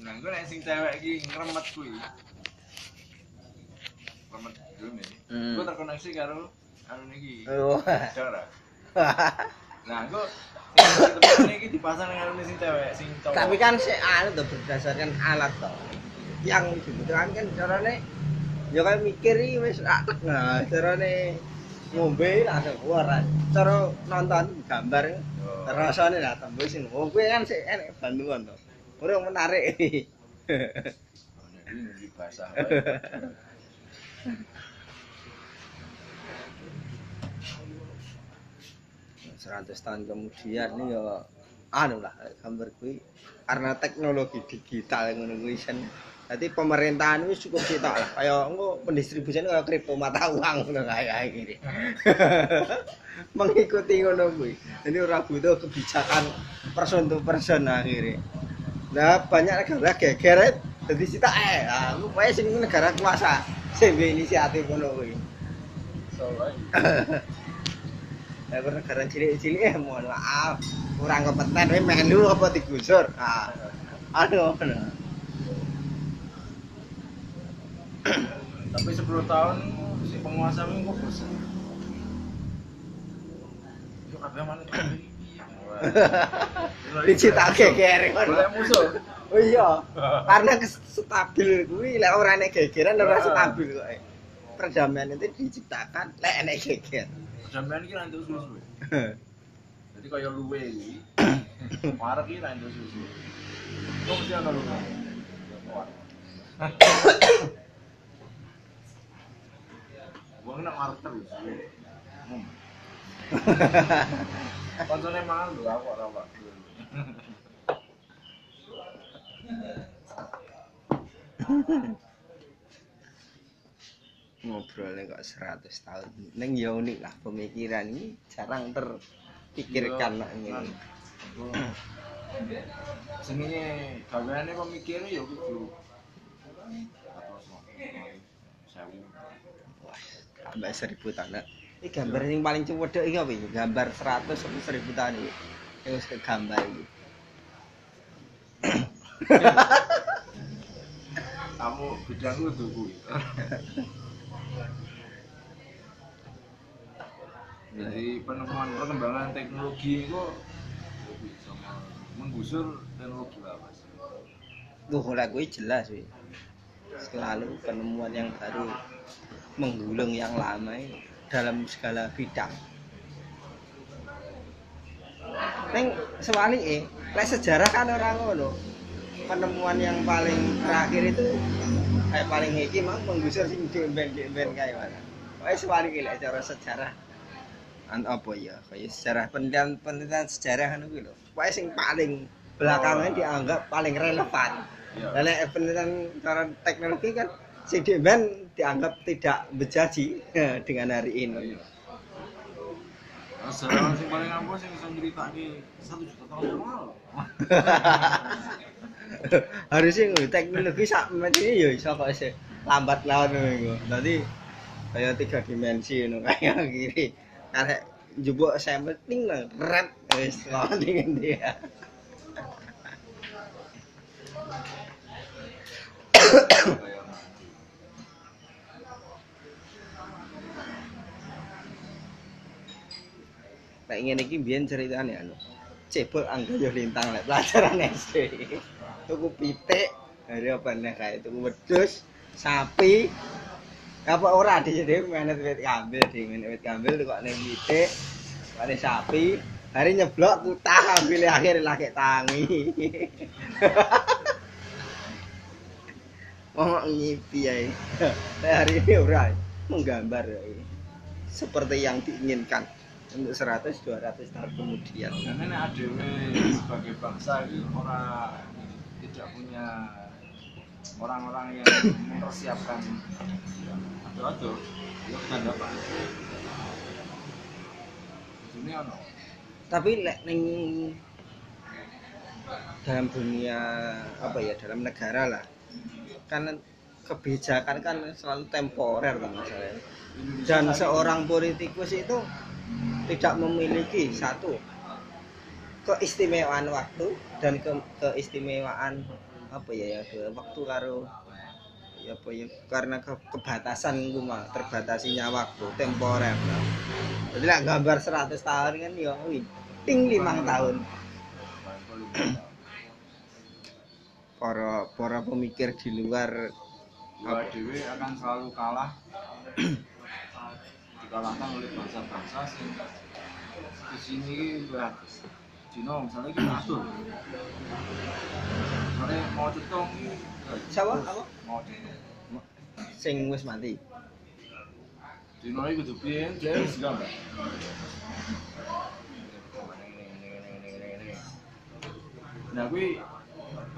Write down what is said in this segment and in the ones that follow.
Nah, gue nek sing cewek iki ngremet kuwi. Ngremet dulu nih. Hmm. Gue terkoneksi karo anu niki. Oh. Cara. Nah, gue temen iki dipasang karo sing cewek, sing cowok. Tapi kan si anu tuh berdasarkan alat toh. Yang dibutuhkan kan carane ya kan mikir iki wis nah carane ngombe langsung keluar. Cara nonton gambar Oh. rasane lah tembus sing oh kuwi kan sik enek bantuan to. Ora menarik. Ini wae. 100 tahun kemudian nih ya anu lah gambar kuwi karena teknologi digital ngono kuwi sen Jadi pemerintahan itu cukup sitok lah. Kayak engko pendistribusian kayak kripto mata uang ngono kayak gini. Mengikuti ngono kuwi. Jadi ora butuh kebijakan person to person akhirnya. Nah, banyak negara geger jadi sitok eh. Nah, lu wae sing negara kuasa sing duwe inisiatif ngono kuwi. Soalnya Ya negara cilik-cilik eh mohon maaf kurang kompeten we melu apa digusur. Ah. Aduh. tapi 10 tahun si penguasa ini kok bosan. Yo kabeh mana Dicitake Boleh ngono. musuh. Oh iya, karena stabil kuwi lek ora enek gegeran ora stabil kok. eh. Perdamaian itu diciptakan lek enek geger. Perdamaian iki nanti susu. Jadi kaya luwe iki. Marek iki nanti susu. Kok mesti ana luwe. Wong nak marek terus. Koncone mangan lho aku ora Pak. Ngobrolnya kok 100 tahun. Neng ya unik lah pemikiran ini jarang terpikirkan nak ngene. Senenge gaweane pemikire ya kudu tambah seribu tanah. Ini gambar yang paling cewek iki apa ini? Gambar 100 sampai seribu tahun ini. Ini wis kegambar ini. Kamu bidangku tuh kuwi. Jadi penemuan perkembangan teknologi itu menggusur teknologi mas. Tuh, lah gue jelas wih. Selalu penemuan yang baru menggulung yang lama ini dalam segala bidang. Neng sewali eh, lek sejarah kan orang ngono. Penemuan yang paling terakhir itu kayak paling iki mang menggusur sing demben demben kayak mana. Kayak sewali lek cara sejarah an apa ya kayak sejarah penelitian penelitian sejarah kan gitu. Kayak sing paling belakangan dianggap paling relevan. Iya. Dan lek penelitian cara teknologi kan si Demen dianggap tidak berjanji dengan hari ini. Nah, sejarah sing paling apa sing bisa ceritake satu juta tahun yang lalu. Harusnya ngono teknologi sak ini ya iso kok isih lambat lawan ngono. Dadi kayak tiga dimensi ngono kayak gini. Karek njupuk sampel ting lah red wis lawan dengan dia. Nek ngene iki biyen ceritane anu. Cebol angga yo lintang lek pelajaran SD. Tuku pitik, hari apa nih kayak tuku wedhus, sapi. Apa ora di sini menet wit kambil di menet wit kambil kok nih pitik, kok sapi. Hari nyeblok kutah ambil akhir laki tangi. Ngomong ngipi. Nah, hari ini ora menggambar. Seperti yang diinginkan untuk 100 200 tahun kemudian. Karena ini ADW sebagai bangsa ini orang tidak punya orang-orang yang mempersiapkan aduh-aduh ya tanda apa ini ano Tapi lek ning dalam dunia apa ya dalam negara lah kan kebijakan kan selalu temporer kan masalahnya. dan seorang politikus itu tidak memiliki satu keistimewaan waktu dan ke keistimewaan apa ya ya ada waktu karo ya apa ya karena ke, kebatasan gue mah terbatasinya waktu temporer lah. jadi lah gambar 100 tahun kan ya ting limang tahun para para pemikir di luar Gua dewe akan selalu kalah dikalahkan oleh bangsa-bangsa sing di sini lihat Cina misalnya kita atur misalnya mau cetong Siapa? Apa? mau sing wis mati Cina ini kudu piye dia wis gambar Nah, gue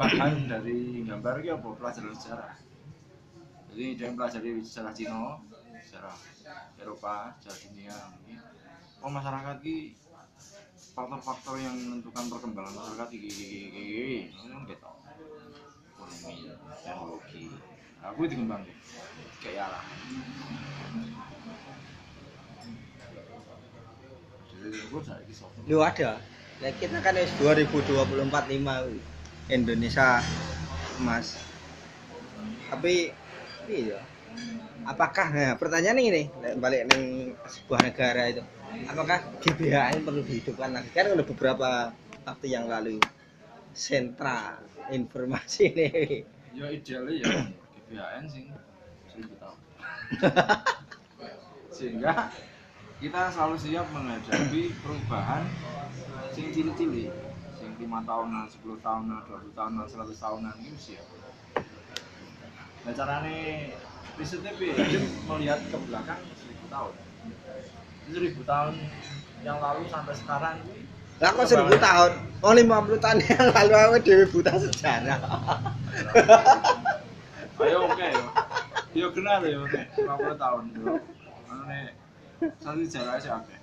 bahan dari gambar ini apa? Pelajaran sejarah. Jadi dia mempelajari sejarah Cina, sejarah Eropa, sejarah dunia. Ini. Oh masyarakat ini faktor-faktor yang menentukan perkembangan masyarakat ini, ini, ini, kan gitu. Ekonomi, teknologi. Gue dikembang kayak saya kisah. lu ada ya kita kan wis 2024 lima wih. Indonesia emas tapi iya apakah nah, pertanyaan ini balik neng sebuah negara itu apakah GBHN perlu dihidupkan lagi? Kan udah beberapa waktu yang lalu. Sentra informasi nih Ya idealnya ya GBHN seribu tahun. Sehingga kita selalu siap menghadapi perubahan sing cilik-cilik, sing lima tahunan, 10 tahunan, 20 tahunan, 100 tahunan ini siap. Nah caranya risetnya piye? Melihat ke belakang seribu tahun. Seribu tahun yang lalu sampai sekarang ini lah kok seribu tahun oh 50 tahun yang lalu aku dewi buta sejarah Ayo oke yo. Yo kenal yo nek 50 tahun yo. Anu nek satu sejarah sih oke.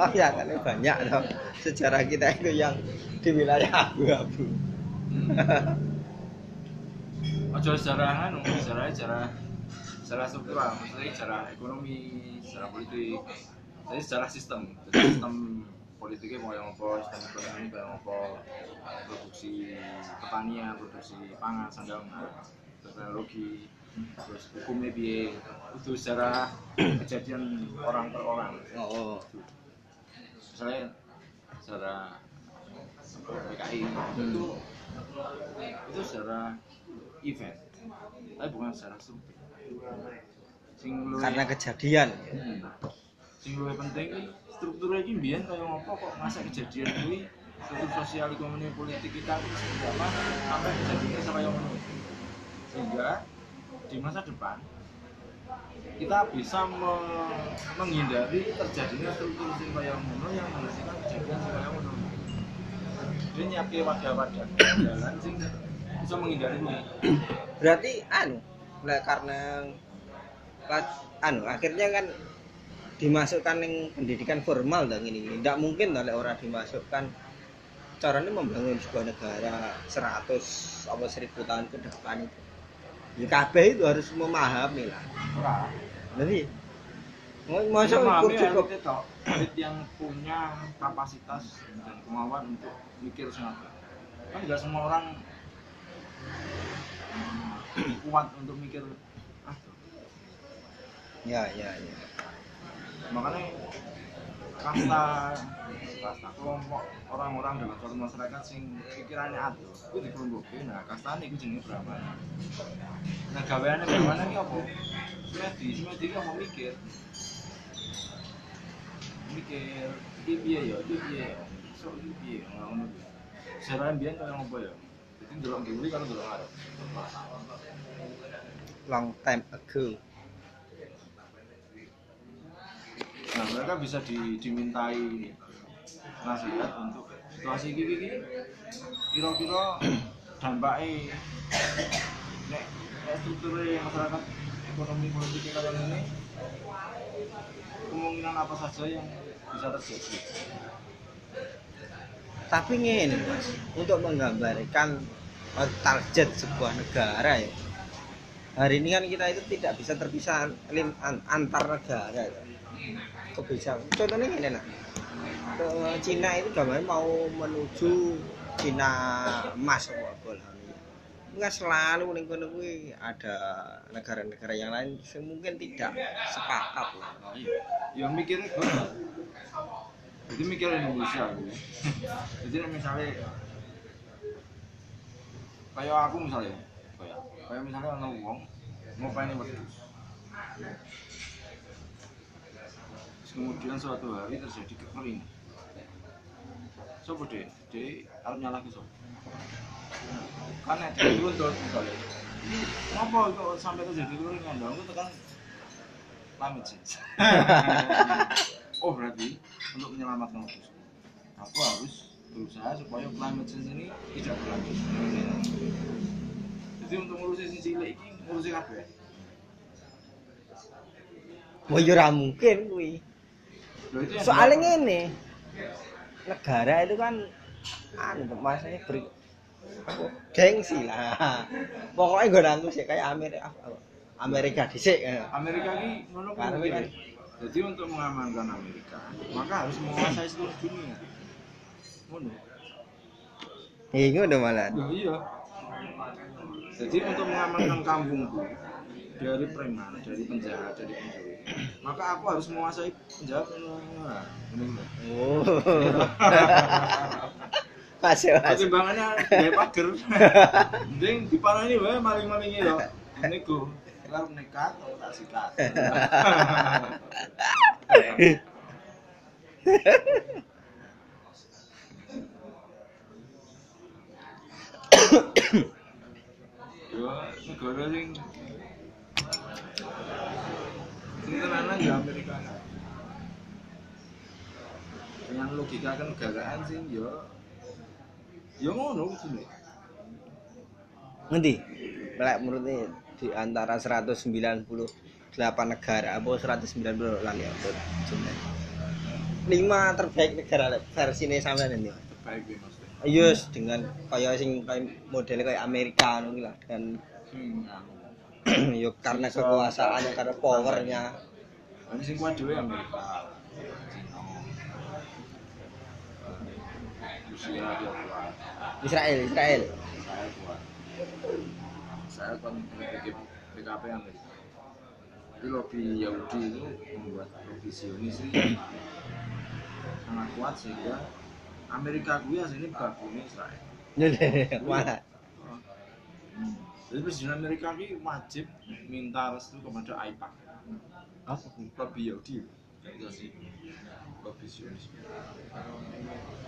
oh ya kan banyak loh sejarah kita itu yang di wilayah abu-abu Ojo sejarah anu, sejarah sejarah sejarah struktural, maksudnya sejarah ekonomi, sejarah politik. Jadi sejarah sistem, jadi sistem politiknya mau yang apa, sistem ekonomi mau yang apa, produksi pertanian, produksi pangan, sandang, teknologi, terus hukumnya biye, itu sejarah kejadian orang per orang. oh, oh. misalnya secara PKI itu itu secara event. Tapi bukan secara struktur sing karena kejadian. Hmm. sing luwih penting iki strukturnya iki mbiyen kaya ngopo kok masa kejadian kuwi? Struktur sosial ekonomi politik kita seperti apa sampai kejadiannya sampai yang sehingga di masa depan kita bisa me- menghindari terjadinya struktur sing kaya ngono yang menghasilkan kejadian sing kaya ngono. Dia nyiapke wadah-wadah jalan sing bisa menghindari ini berarti anu lah karena anu akhirnya kan dimasukkan yang pendidikan formal dong ini. Tidak mungkin oleh orang dimasukkan. Caranya membangun sebuah negara 100 apa 1000 tahun ke depan itu. Ya kabeh itu harus memahami lah. Ora jadi mau masa ukur cukup yang punya kapasitas dan kemauan untuk mikir semua. Kan nggak semua orang kuat untuk mikir ah ya ya ya. makanya kasta kasta kelompok orang-orang dalam suatu masyarakat sing pikirannya atuh itu dikelompokin nah kasta ini jenenge brahmana. Nah gaweane brahmana ini apa? Semedi semedi ini apa? Mikir. Mikir iki piye ya? Iki piye ya? Iki piye? Nah, ngono. Kuwi sejarah mbiyen kaya ngopo ya ndelok ngendi karo ndelok ngarep. Long time ago. Nah, mereka bisa di, dimintai nasihat untuk situasi ini, ini kira-kira dampaknya nek, nek strukturnya masyarakat ekonomi politik kalian ini kemungkinan apa saja yang bisa terjadi? Tapi ngene mas untuk menggambarkan target sebuah negara ya. Hari ini kan kita itu tidak bisa terpisah antar negara ya. kebijakan contohnya gini nak. Cina itu gambarnya mau menuju Cina emas Enggak selalu ning kono ada negara-negara yang lain yang mungkin tidak sepakat lah. iya. Ya mikirnya jadi mikir Indonesia. Gitu jadi misalnya kayak aku misalnya. Kayak kayak misalnya ada uang mau pengen wedus Terus kemudian suatu hari terjadi kekeringan. Sopo deh, deh harus nyala sopo Kan nek dhewe tuntut misalnya Ngapa kok sampai terjadi kekeringan? Dong? Itu kan climate change Oh berarti untuk menyelamatkan wedus Aku harus berusaha supaya climate change ini tidak berlanjut Jadi untuk ngurusin si cilik ini ngurusin kabeh Wah ya ora mungkin kuwi. Soalnya ngene. Negara itu kan anu maksudnya apa, gengsi lah. Pokoknya gue nanggu sih kayak Amerika Amerika dhisik. eh. Amerika ini ngono kan- mikir. Jadi untuk mengamankan Amerika, maka harus menguasai seluruh dunia. Ngono. Iya ngono malah. Loh, iya. Jadi untuk mengamankan kampungku dari preman, dari penjahat, dari pencuri, maka aku harus menguasai penjahat. Nah, ini. Oh. Masuk masuk. Pertimbangannya gaya pager. Mending diparani wae maling-malinge lho. Niku. Lah nekat atau tak sikat. Yo, negara sing sing tenanan ya Amerika. Dengan logika kenegaraan sih yo yo ngono kudune. Ngendi? Lek menurut di antara 198 negara apa 190 lali apa jumlah. Lima terbaik negara lek versine sampean nanti. Baik gue maksudnya. Yes, dengan kayak sing kayak modelnya kayak Amerika ngono lah dan Hmm, yo karena kekuasaannya karena powernya Ini sing kuat dhewe Amerika. Israel Israel Saya kuat PKP Amerika. Jadi lobby Yahudi itu membuat lobby Zionis sangat kuat sehingga Amerika gue aslinya bagusnya Israel. mana Jadi Presiden Amerika ini wajib minta restu kepada AIPAC. apa Lobby Yahudi. Itu sih. Lobby Zionis.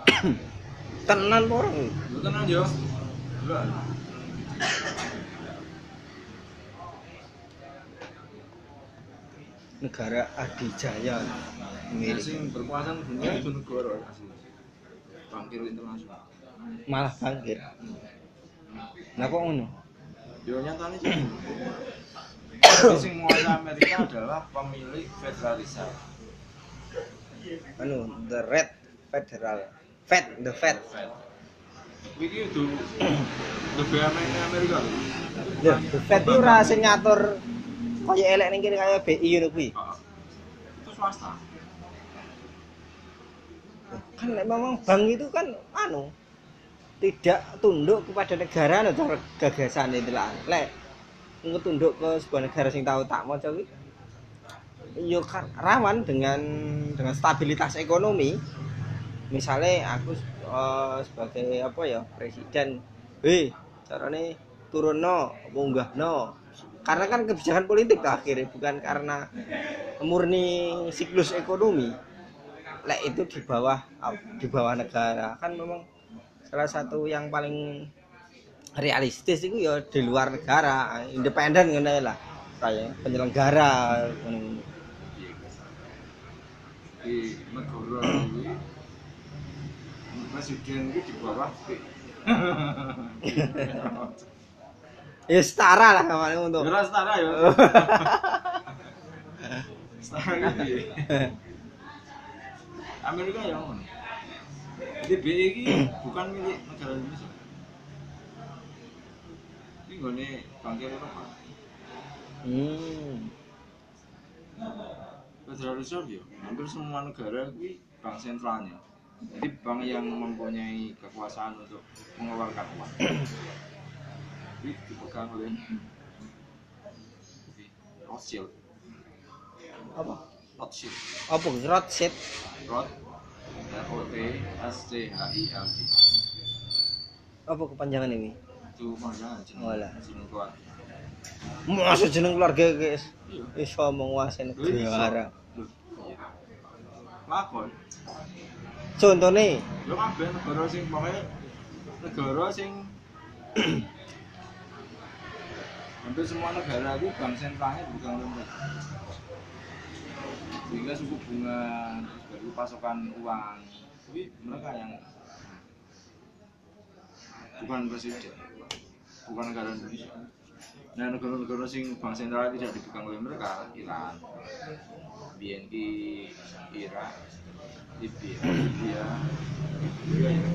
tenan orang Lu tenang yo. Negara adijaya sing berkuasa dunia itu negara asli. Bangkir internasional. malah bangkit nah kok ngono Yo. Jadi sing menguasai Amerika adalah pemilik Federal Reserve. anu the red federal fed the fed Fed. Iki itu the BMN Amerika. Loh, the fed itu sing ngatur kaya elek ning kene kaya BI ngono kuwi Itu swasta. Kan memang bank itu kan anu tidak tunduk kepada negara cara gagasan itu lah. Lek tunduk ke sebuah negara sing tahu tak mau kuwi yo rawan dengan dengan stabilitas ekonomi. Misalnya aku eh, sebagai apa ya presiden hei carane turun no munggah no karena kan kebijakan politik akhirnya bukan karena murni siklus ekonomi lek itu di bawah di bawah negara kan memang salah satu yang paling realistis itu ya di luar negara independen ngono lah kayak penyelenggara. Di negara ini presiden itu di bawah ya setara lah kemarin untuk Ya setara ya. setara gitu. Amerika ya ngono. Jadi BI ini bukan milik negara Indonesia. Ini gone bangkir Eropa. hmm. Federal Reserve ya, hampir semua negara ini bank sentralnya jadi bank yang mempunyai kekuasaan untuk mengeluarkan uang jadi dipegang oleh Rothschild apa Rothschild apa Rothschild Roth R O T S C H I L D apa kepanjangan ini? Itu jeneng Walah. jeneng keluarga Masa jeneng keluarga guys iso menguasai negara lakon. Contohnya? Yo kabeh negara sing pokoknya negara sing hampir semua negara itu bank sentralnya bukan pemerintah sehingga suku bunga terus baru pasokan uang mereka yang bukan presiden bukan negara Indonesia. Nah negara-negara sing bank sentral tidak dipegang oleh mereka Iran BNI Irak Libya Libya ya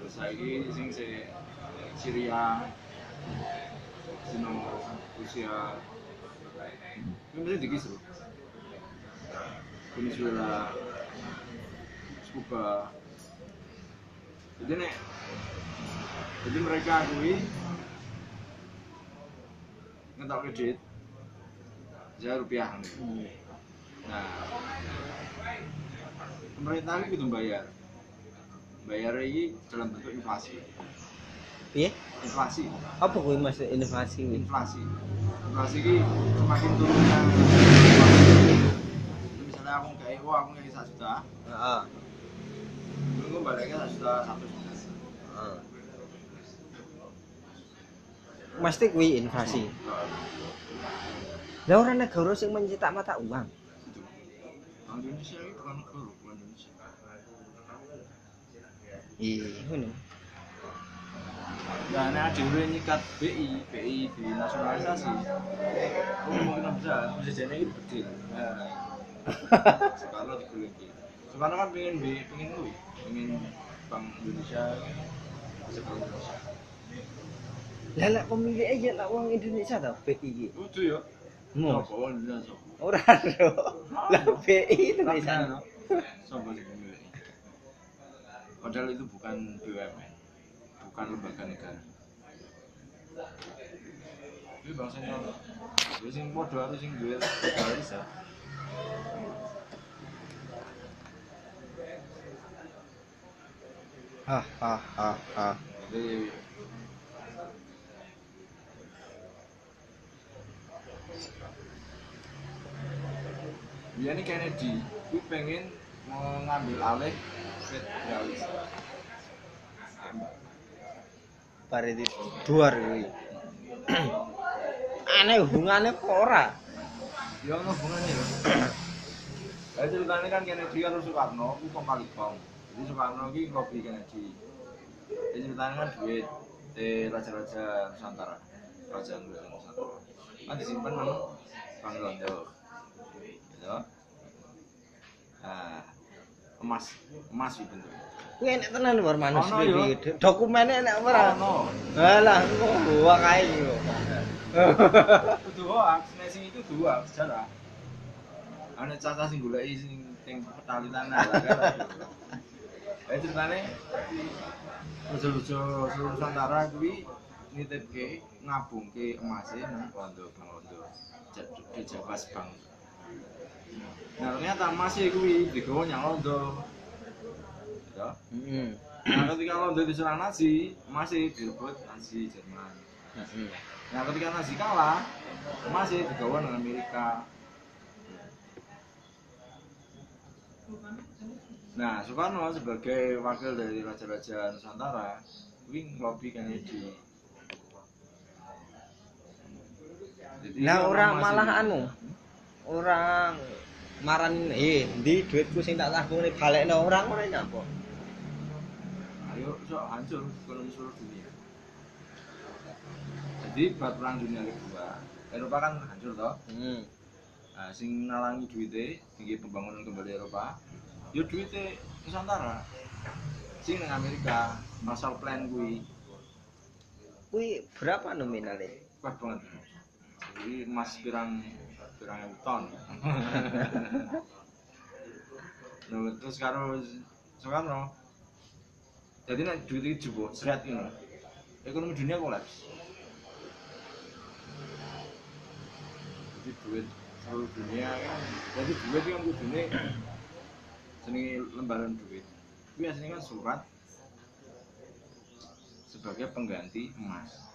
terus lagi sing se Syria Sino Rusia ini mesti dikisru Venezuela Cuba. Jadi nek jadi mereka akui ngetok kredit saya rupiah. Nah pemerintah ini itu bayar bayar ini dalam bentuk inflasi. Iya inflasi. Apa mas inovasi kuwi inflasi inflasi ini semakin turunnya misalnya aku kayak oh aku kayak satu juta. Heeh. Baliknya satu juta satu mesti kuwi inflasi. Lah ora negara sing mencetak mata uang. Indonesia ini bukan negara Indonesia. Iya ngono Nah, ini ada yang nyikat BI, BI di nasionalisasi. Oh, mungkin bisa, bisa jadi ini bedil. Soekarno digulung. Soekarno kan pengen B, pengen gue, pengen Bank Indonesia, Bank Indonesia. lah lek aja lah uang Indonesia tau BI Itu ya. Mo. Sopo Bank Indonesia sopo. ora lho lah BI Indonesia Sopo sih pemilik. Padahal itu bukan BUMN, bukan lembaga negara. Ini bangsa yang Ya sing podo harus sing duwe negara bisa. ha ha ha ha Jadi Dia ini Kennedy, gue pengen mengambil alih federalis. Bare di duar kuwi aneh hubungannya apa ora Ya ono hubungannya ya. Lah ceritanya kan Kennedy karo Soekarno, itu kok kali bom. Jadi Soekarno ini ngopi Kennedy. Jadi ceritanya kan duit eh raja-raja Nusantara, raja Nusantara. Kan disimpan nang Bank Londo. Gitu. Nah, emas, emas itu bentuknya. Kuwi enek tenan luar manus Ono, yo. iki dokumennya enek ora Ono. Alah, kok gua kae kok. Itu hoax, nek sing itu dua sejarah. Ana caca sing goleki sing sing petalitan lah kan. Eh ceritane seluruh Nusantara kuwi nitipke ngabungke emasnya nang Londo Bang Londo. Jadi Jawas Bang. Nah ternyata emasnya kuwi digawa nyang Londo. Heeh. Nah ketika Londo diserang Nazi, emasnya direbut Nazi Jerman. Heeh. Nah ketika Nazi kalah, masih digawa dengan Amerika. Nah Soekarno sebagai wakil dari raja-raja Nusantara, wing lobby Kennedy. Jadi ono orang masih- malah anu. Orang maran eh di duitku sing tak tabung nih balekno orang ora nyapa. Ayo sok hancur ekonomi seluruh dunia. Jadi buat perang dunia kedua, Eropa kan hancur toh. Hmm. Nah, sing nalangi duitnya tinggi pembangunan kembali Eropa yo duitnya Nusantara sing nang Amerika Marshall Plan kuwi Kuwi berapa nominalnya? kuat banget jadi emas pirang pirang ton Lho, terus karo Soekarno jadi nek duit iki jebuk seret ngono ekonomi dunia kolaps jadi duit seluruh dunia kan jadi duit itu kan kudune jenenge lembaran duit itu aslinya kan surat sebagai pengganti emas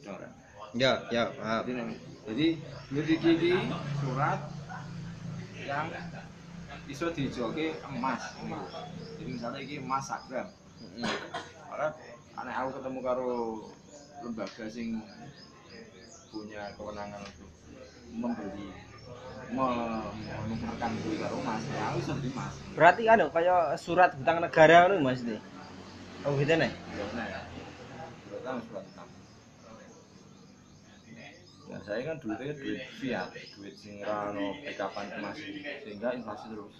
Coret. Ya, ya, paham. Jadi, jadi duit iki surat yang iso dijualke emas. Jadi misalnya iki emas sak gram. Mm. Maka aneh aku ketemu karo lembaga sing punya kewenangan untuk membeli me- menukarkan duit karo emas. Ya aku iso beli emas. Berarti kan kaya surat hutang negara ngono Mas iki. Oh, gitu nih. Ya ya. Surat surat utang. Ya saya kan duitnya duit fiat, duit sing ono backupan emas sehingga inflasi terus.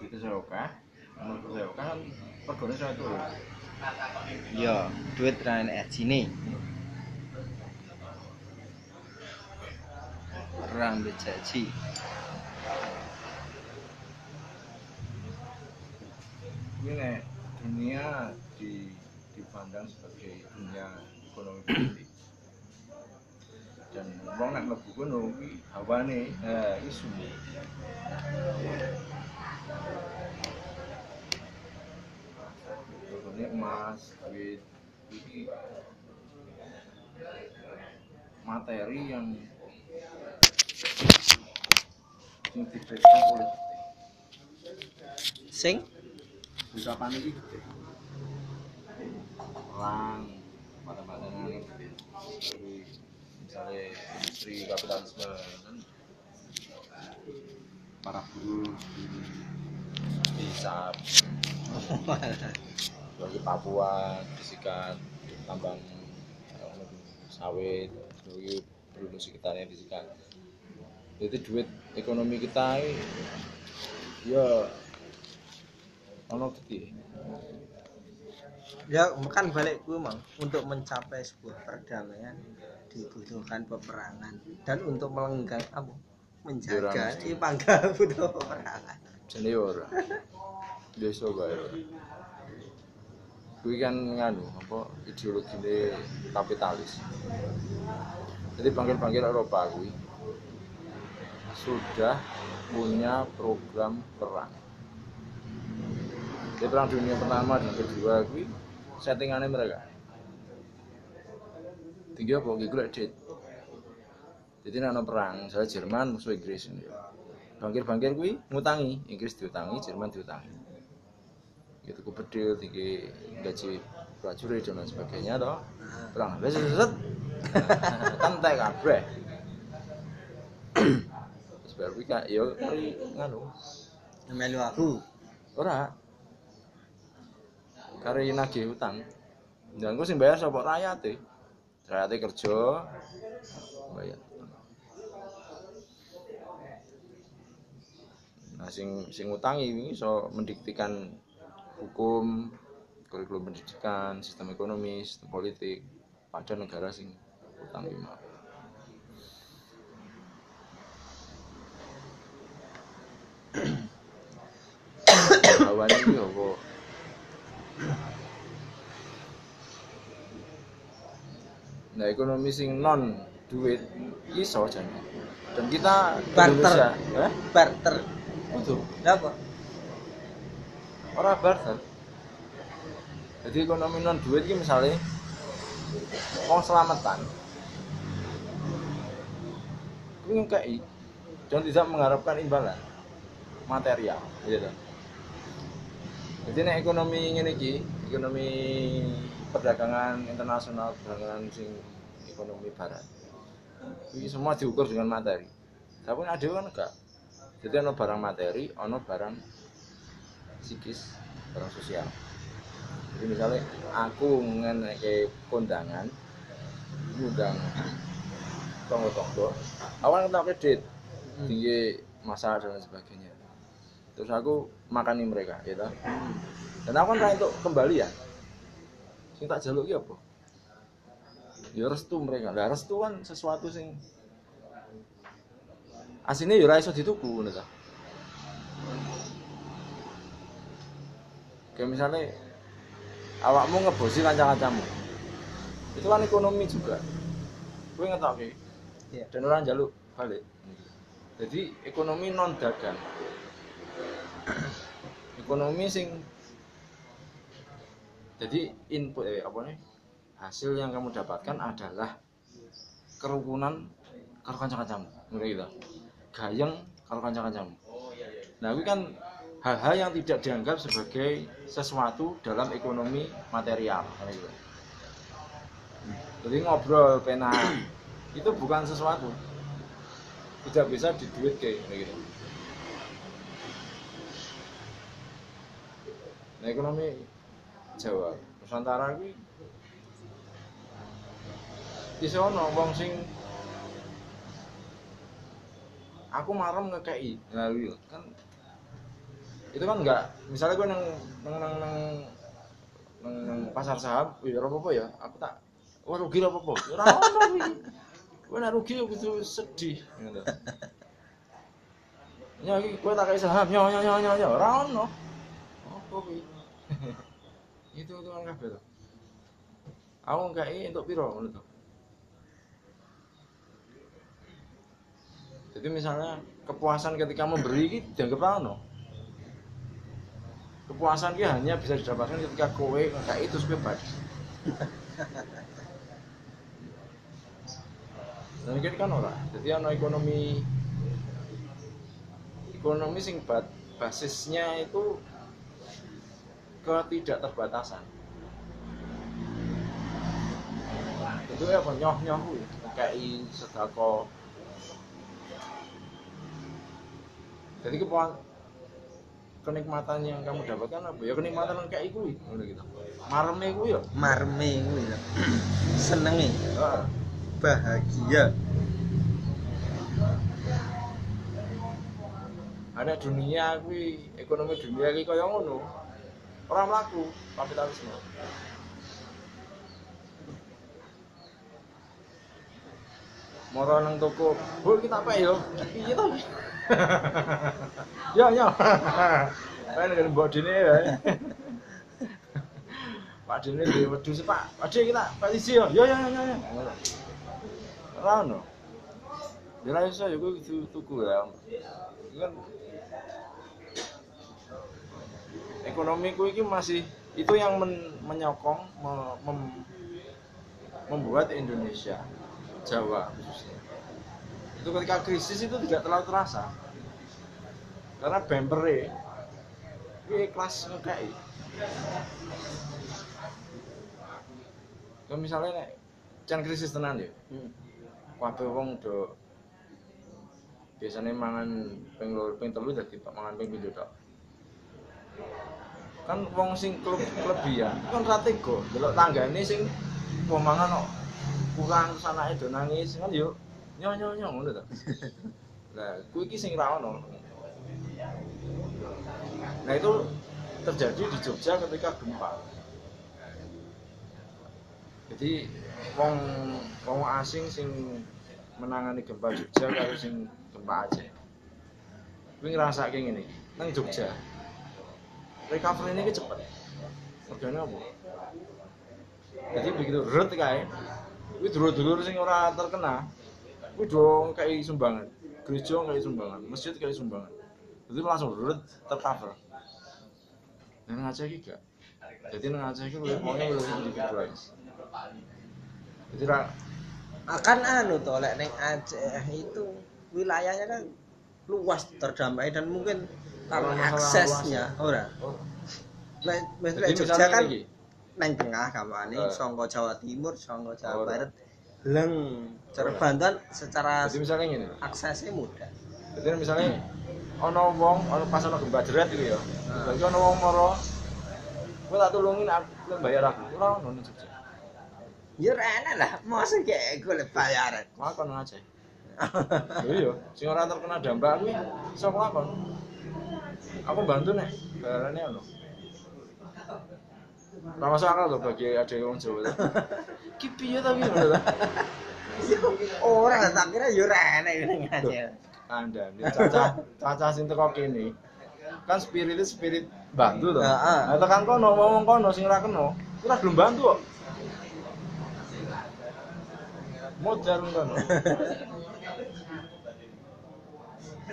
Duitnya saya oke, menurut saya oke kan pergone saya turun. Iya, duit ra enek ajine. Orang bejaji. Ini dunia di dipandang sebagai dunia ekonomi politik. Dan wong nek mlebu kono kuwi hawane. Eh isu. Contohnya emas, duit, ini materi yang yang diberikan oleh Sing? Ucapan ini gede lang pada gede misalnya industri kapitalisme. Kan para buruh bisa. Bagi Papua disikat tambang sawit bagi penduduk sekitarnya disikat jadi duit ekonomi kita ya ono gede Ya, kan balik gue mang untuk mencapai sebuah perdamaian dibutuhkan peperangan. Dan untuk melenggang apa? Menjaga di pangkal butuh peperangan. jadi ora. Biasa bae kuwi kan nganu apa ideologi kapitalis. Jadi panggil-panggil Eropa kuwi sudah punya program perang. Jadi perang dunia pertama dan kedua kuwi settingannya mereka? Tinggi apa? Gue golek duit jadi nek ana perang misalnya Jerman musuh Inggris bangkir-bangkir kuwi ngutangi. Inggris diutangi Jerman diutangi. Gitu ku bedil tinggi gaji prajurit dan lain sebagainya toh. Perang. Wis set kan entek kabeh. Terus baru kuwi kak yo mari nganu. Melu aku. ora kare nagih utang dan gue sing bayar sapa? Rakyat e. Rakyat kerja bayar. Nah sing sing utangi ini iso mendiktikan hukum kurikulum pendidikan sistem ekonomi sistem politik pada negara sing utang lima Hawane iki apa? Nah, ekonomi sing non duit iso jan. Dan kita Barter. Eh? Barter. Kudu. Apa? Ora barter. Jadi ekonomi non duit iki misalnya mau selamatan. Kuwi ngekei dan tidak mengharapkan imbalan material, gitu. Jadi nek ekonomi ngene iki, ekonomi perdagangan internasional, perdagangan sing ekonomi barat. Ini semua diukur dengan materi. Tapi ada kan enggak. Jadi ono barang materi, ono barang psikis, barang sosial. Jadi misalnya aku ngeneke kondangan, ngundang tonggo-tonggo, awalnya tak kredit, tinggi masak dan lain sebagainya. Terus aku makani mereka, gitu. Dan aku kan untuk kembalian. Sing tak jaluk ki apa? Ya restu mereka. Lah restu kan sesuatu sing asine ya iso dituku ngono ta. kayak misalnya awakmu ngebosi kanca-kancamu itu kan ekonomi juga gue ngetoke Iya. dan orang jaluk balik jadi ekonomi non dagang ekonomi sing jadi input eh, apa nih hasil yang kamu dapatkan adalah kerukunan karo kanca-kancamu. Ngono gitu. Gayeng karo kanca-kancamu. Nah itu kan hal-hal yang tidak dianggap sebagai sesuatu dalam ekonomi material. Gitu. jadi ngobrol pena itu bukan sesuatu. Tidak bisa diduit kayak gitu ekonomi Jawa. Nusantara kuwi iso ono wong sing aku marem ngekei nah iya kan itu kan enggak misalnya gue nang nang nang nang, nang, nang pasar saham ya apa ya aku tak wah rugi apa apa ono kuwi gue nak rugi tuh sedih gitu ya kowe tak kei saham nyo nyo nyo nyo nyo ora apa itu kan kabeh to. Aku ngekei untuk piro ngono jadi misalnya kepuasan ketika memberi ini dianggap apa kepuasan ini hanya bisa didapatkan ketika kowe kayak itu bebas dan ini kan ora? Jadi ada ekonomi ekonomi sing bat, basisnya itu ketidakterbatasan. Itu ya apa nyoh nyoh kayak sedako. Jadi kepuasan kenikmatan yang kamu dapatkan apa? Ya kenikmatan yang kayak itu ngono gitu. Marme itu ya? Marme kuwi lho. senenge. Ah, bahagia. Ada dunia kuwi ekonomi dunia iki kaya ngono ora mlaku kapitalisme Moro nang toko, "Bu, kita apa ya?" Piye to? Ya, ya. Kan dengan mbok dene ya. Pak Dene di wedhus, Pak. Pak Dene kita Pak Lisi ya. Ya, ya, ya, ya. Ora ono. Ya ora iso ya kuwi kudu tuku ya. Kan ekonomi ku iki masih itu yang men- menyokong me- mem- membuat Indonesia Jawa khususnya. Itu ketika krisis itu tidak terlalu terasa. Karena bemper ini kelas ngekei. Kalau misalnya nek can krisis tenan ya? Hmm. kabeh wong do biasanya mangan ping loro ping telu dadi mangan ping pindho tok kan wong sing klub kelebihan. Kan ra tega. Delok tanggane sing wong mangan kok kurang anake do nangis. Kan yo nyo nyo nyo ngono to. Lah kuwi iki sing ra ono. Nah itu terjadi di Jogja ketika gempa. Jadi wong wong asing sing menangani gempa Jogja karo sing gempa Aceh. Kuwi ngrasake ngene nang Jogja recovery ini cepet mergane apa? Jadi begitu rut kae kuwi dulur-dulur sing ora terkena kuwi do kayak sumbangan. Gereja kayak sumbangan masjid kayak sumbangan. Jadi langsung rut tercover. Dan Aceh iki gak? Jadi nang Aceh iki luwih wonge luwih individualis jadi akan anu to lek ning Aceh itu wilayahnya kan luas terdamai dan mungkin Kalau aksesnya ora oh, jadi lek Jogja kan neng tengah kampanye Eh. sangka Jawa Timur sangka Jawa Oh, Barat leng cara Oh. bantuan secara jadi misalnya ngene aksesnya mudah Jadi misalnya ono wong ono pas ono gempa jerat gitu ya. Nah. Jadi ono wong moro gue tak tulungin aku bayar aku. Ora ono ning Jogja. ya enak lah masa kayak gue bayaran Lakon aja. Iya, sing ora terkena dampak kuwi iso lakon. Aku bantu nek bayarane ono. Ora masuk akal tuh bagi ada wong Jawa. tuh. Ki piye ta ki ngono orang tak kira ya enak ning Aceh Anda, ini caca caca sing teko kene. kan spirit itu spirit bantu tuh Heeh. nah tekan kono ngomong kono sing ora kena ora gelem bantu kok modal kono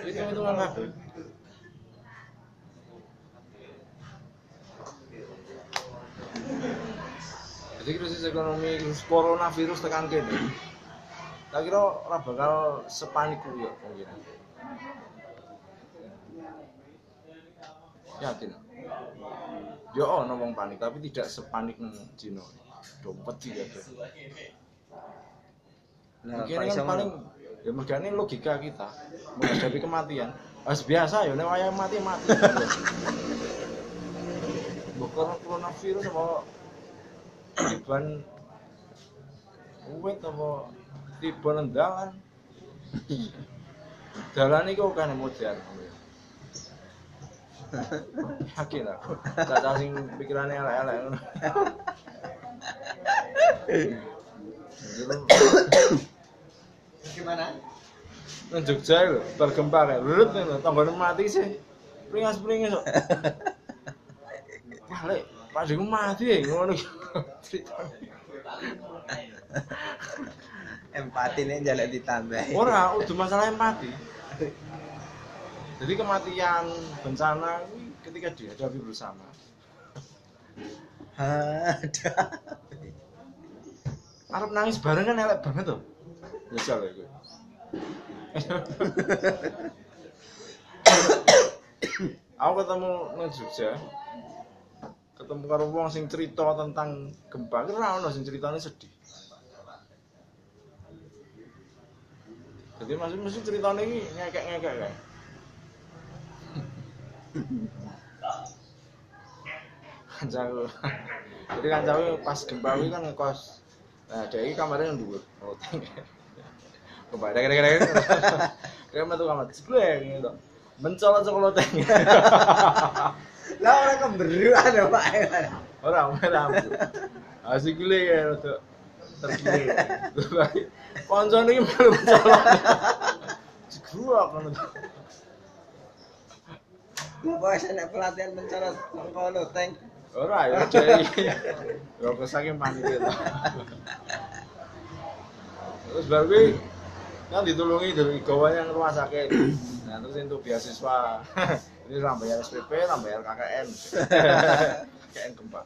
itu itu kan kabeh jadi krisis ekonomi krisis coronavirus tekan kene tak kira ora bakal sepanik kuwi ya mungkin yakin ya ono wong panik tapi tidak sepanik nang Cina dompet sih ada Nah, mungkin kan paling ya mergane logika kita. Menghadapi kematian. Harus biasa ya nek wayang mati mati. Bukan coronavirus apa tiban uwet apa tiba nendalan dalan iku kan modern yakin aku caca sing pikirannya elek-elek ngono Gimana? Nang Jogja lho, bergempa kayak rut lho, tanggane mati sih. Pringas-pringas kok. Balik, Pak Deng mati ya ngono. Empati nih jalan ditambah. Ora, udah masalah empati. Jadi kematian bencana ketika dihadapi bersama. Ada. Arab nangis bareng kan elek banget tuh. Bisa lho gue. Aku ketemu nang Jogja. Ketemu karo wong sing cerita tentang gempa, ora ono sing ceritane sedih. Jadi masih mesti ceritanya ini ngekek-ngekek kan. Kancaku. Jadi kancaku pas gempa kuwi kan ngekos. Nah, dia ini kamarnya yang dhuwur. Oh. Gempa kira-kira. Kayak metu kamar jebleng gitu. Mencolot sekolah teng. Lah orang kemberu ada Pak. Ora ora. Asik gile ya untuk tergile. Koncone iki melu mencolot. Jegruak ngono. Bapak saya pelatihan mencolot mengkono tank. Ora ya jadi. Ya kok saking panik itu. Terus baru kuwi kan ditulungi dari gawa yang rumah sakit. Nah, terus untuk beasiswa ini orang bayar SPP, orang bayar KKN. KKN gempa.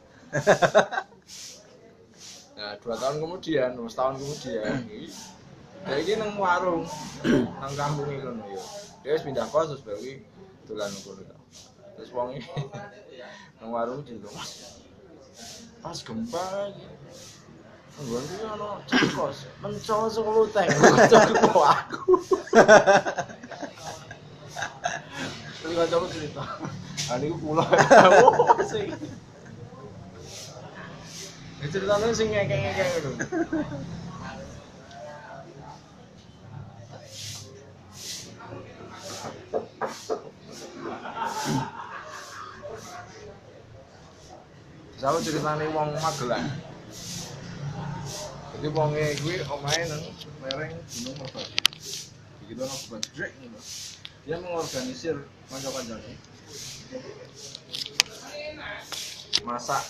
Nah, dua tahun kemudian, setahun kemudian, dia ini nang warung, nang kampung itu no, ya. Dia pindah kos terus baru nang kono. Terus wong nang warung jendong Mas. Pas gempa iki ono cakos, mencol sekolo teng, mencol aku. Terus kancaku cerita. Ah niku kula. Oh, sing. Ini ceritanya sing ngekek-ngekek ngono. Saya ceritanya wong Magelang. Jadi wonge kuwi omahe nang lereng Gunung Merbabu. Begitu ono badrek ngono. Dia mengorganisir kanca-kancane. Masak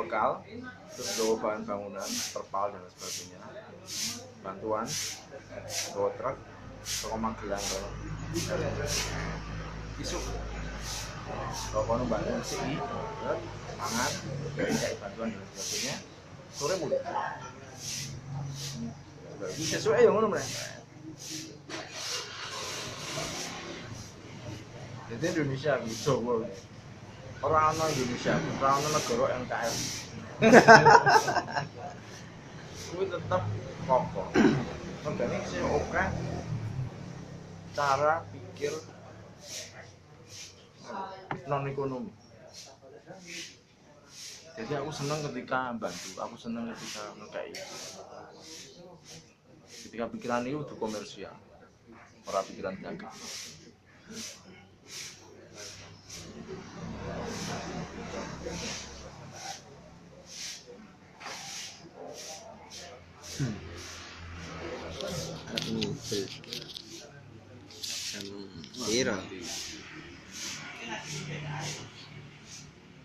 bekal, terus bawa bahan bangunan, terpal dan sebagainya. Bantuan, bawa truk, toko Magelang kalau kalau kono bantuan CI, mangan, kayak bantuan dan sebagainya. Sore mulai. Sesuai yang ngono mereka. Jadi Indonesia wow. orang ono Indonesia, orang ono negara NKR. Kuwi tetap kokoh. Makanya sih oke cara pikir non ekonomi. Jadi aku seneng ketika bantu, aku seneng ketika ngekei. Ketika pikiran itu udah komersial, orang pikiran dagang. Arep ngibel. Jam piro?